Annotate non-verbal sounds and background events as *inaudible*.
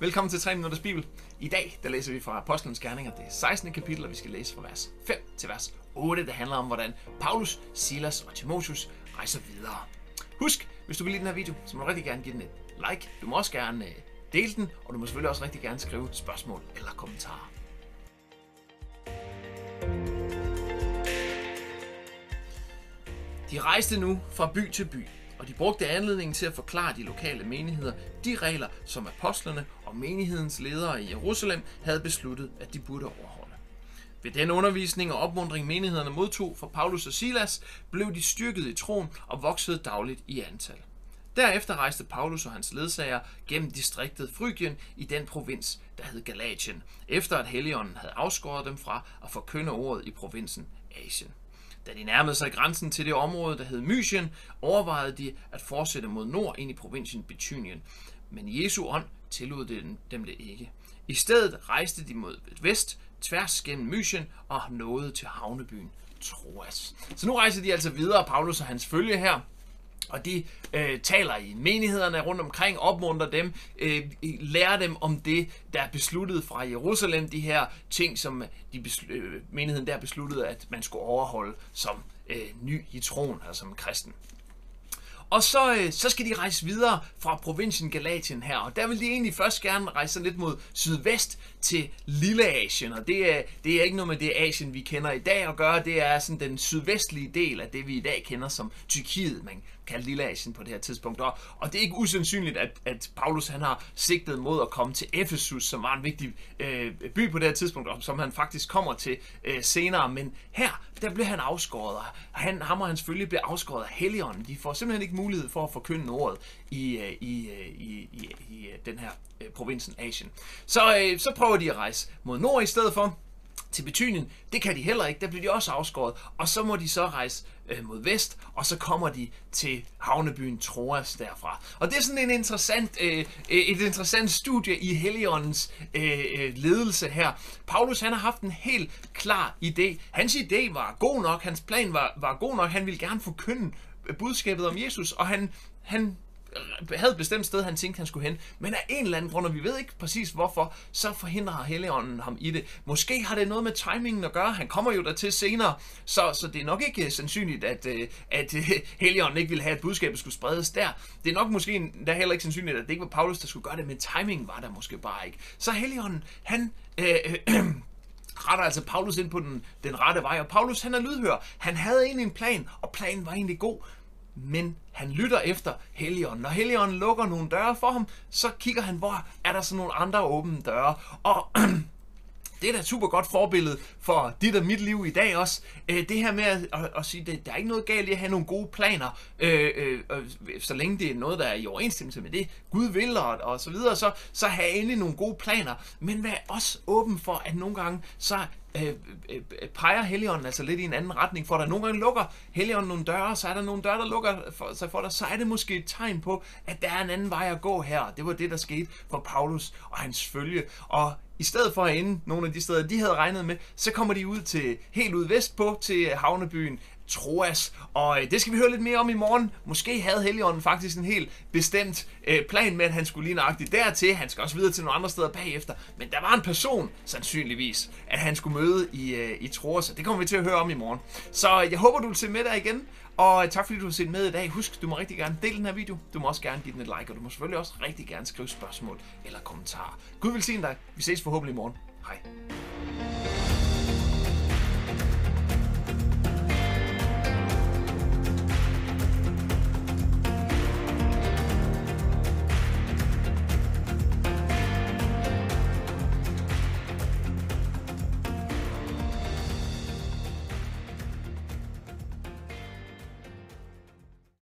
Velkommen til 3 Minutters Bibel. I dag der læser vi fra Apostlenes Gerninger, det 16. kapitel, og vi skal læse fra vers 5 til vers 8. Det handler om, hvordan Paulus, Silas og Timotheus rejser videre. Husk, hvis du kan lide den her video, så må du rigtig gerne give den et like. Du må også gerne øh, dele den, og du må selvfølgelig også rigtig gerne skrive spørgsmål eller kommentarer. De rejste nu fra by til by, og de brugte anledningen til at forklare de lokale menigheder de regler, som apostlene og menighedens ledere i Jerusalem havde besluttet, at de burde overholde. Ved den undervisning og opmundring menighederne modtog fra Paulus og Silas, blev de styrket i troen og voksede dagligt i antal. Derefter rejste Paulus og hans ledsager gennem distriktet Frygien i den provins, der hed Galatien, efter at Helligånden havde afskåret dem fra at forkynde ordet i provinsen Asien. Da de nærmede sig grænsen til det område, der hed Mysien, overvejede de at fortsætte mod nord ind i provinsen Bithynien. Men Jesu ånd tillod dem det ikke. I stedet rejste de mod vest, tværs gennem Mysien og nåede til havnebyen Troas. Så nu rejser de altså videre, Paulus og hans følge her, og de øh, taler i menighederne rundt omkring, opmuntrer dem, øh, lærer dem om det, der er besluttet fra Jerusalem, de her ting, som de øh, menigheden der besluttede, at man skulle overholde som øh, ny i troen, altså som kristen. Og så, øh, så skal de rejse videre fra provinsen Galatien her, og der vil de egentlig først gerne rejse lidt mod sydvest til Lille Asien, og det er, det er ikke noget med det Asien, vi kender i dag at gøre, det er sådan den sydvestlige del af det, vi i dag kender som Tyrkiet, man kalder Lille Asien på det her tidspunkt. Og, og det er ikke usandsynligt, at, at Paulus han har sigtet mod at komme til Efesus, som var en vigtig øh, by på det her tidspunkt, og som han faktisk kommer til øh, senere, men her, der blev han afskåret, og han, ham og hans følge blev afskåret af Helligånden. De får simpelthen ikke mulighed for at forkynde ordet i, øh, øh, i, i, i, i den her provinsen Asien. Så, så prøver de at rejse mod nord i stedet for, til Betynien, det kan de heller ikke, der bliver de også afskåret, og så må de så rejse øh, mod vest, og så kommer de til havnebyen Troas derfra. Og det er sådan en interessant, øh, et interessant studie i Helligåndens øh, ledelse her. Paulus han har haft en helt klar idé. Hans idé var god nok, hans plan var, var god nok, han ville gerne forkynde budskabet om Jesus, og han, han havde et bestemt sted, han tænkte, han skulle hen. Men af en eller anden grund, og vi ved ikke præcis hvorfor, så forhindrer Helligånden ham i det. Måske har det noget med timingen at gøre. Han kommer jo dertil senere, så, så det er nok ikke sandsynligt, at, øh, at øh, Helligånden ikke ville have, at budskabet skulle spredes der. Det er nok måske der heller ikke sandsynligt, at det ikke var Paulus, der skulle gøre det, men timingen var der måske bare ikke. Så Helligånden, han... Øh, øh, *clears throat* retter altså Paulus ind på den, den rette vej, og Paulus han er lydhør. Han havde egentlig en plan, og planen var egentlig god, men han lytter efter Helligånden. Når Helligånden lukker nogle døre for ham, så kigger han, hvor er der så nogle andre åbne døre. Og *clears throat* det er da et super godt forbillede for dit og mit liv i dag også. Øh, det her med at, at, at sige, at der er ikke noget galt i at have nogle gode planer, øh, øh, så længe det er noget, der er i overensstemmelse med det, Gud vil og, og så videre, så, så have endelig nogle gode planer. Men vær også åben for, at nogle gange så Øh øh, øh, øh, peger Helligånden altså lidt i en anden retning for dig. Nogle gange lukker Helligånden nogle døre, så er der nogle døre, der lukker for, sig for dig, så er det måske et tegn på, at der er en anden vej at gå her. Det var det, der skete for Paulus og hans følge. Og i stedet for at ende nogle af de steder, de havde regnet med, så kommer de ud til helt ud vestpå til havnebyen Troas. Og øh, det skal vi høre lidt mere om i morgen. Måske havde Helligånden faktisk en helt bestemt øh, plan med, at han skulle lige nøjagtigt dertil. Han skal også videre til nogle andre steder bagefter. Men der var en person, sandsynligvis, at han skulle møde i, øh, i Troas. Og det kommer vi til at høre om i morgen. Så øh, jeg håber, du vil se med der igen. Og øh, tak fordi du har set med i dag. Husk, du må rigtig gerne dele den her video. Du må også gerne give den et like, og du må selvfølgelig også rigtig gerne skrive spørgsmål eller kommentarer. Gud vil sige dig. Vi ses forhåbentlig i morgen. Hej.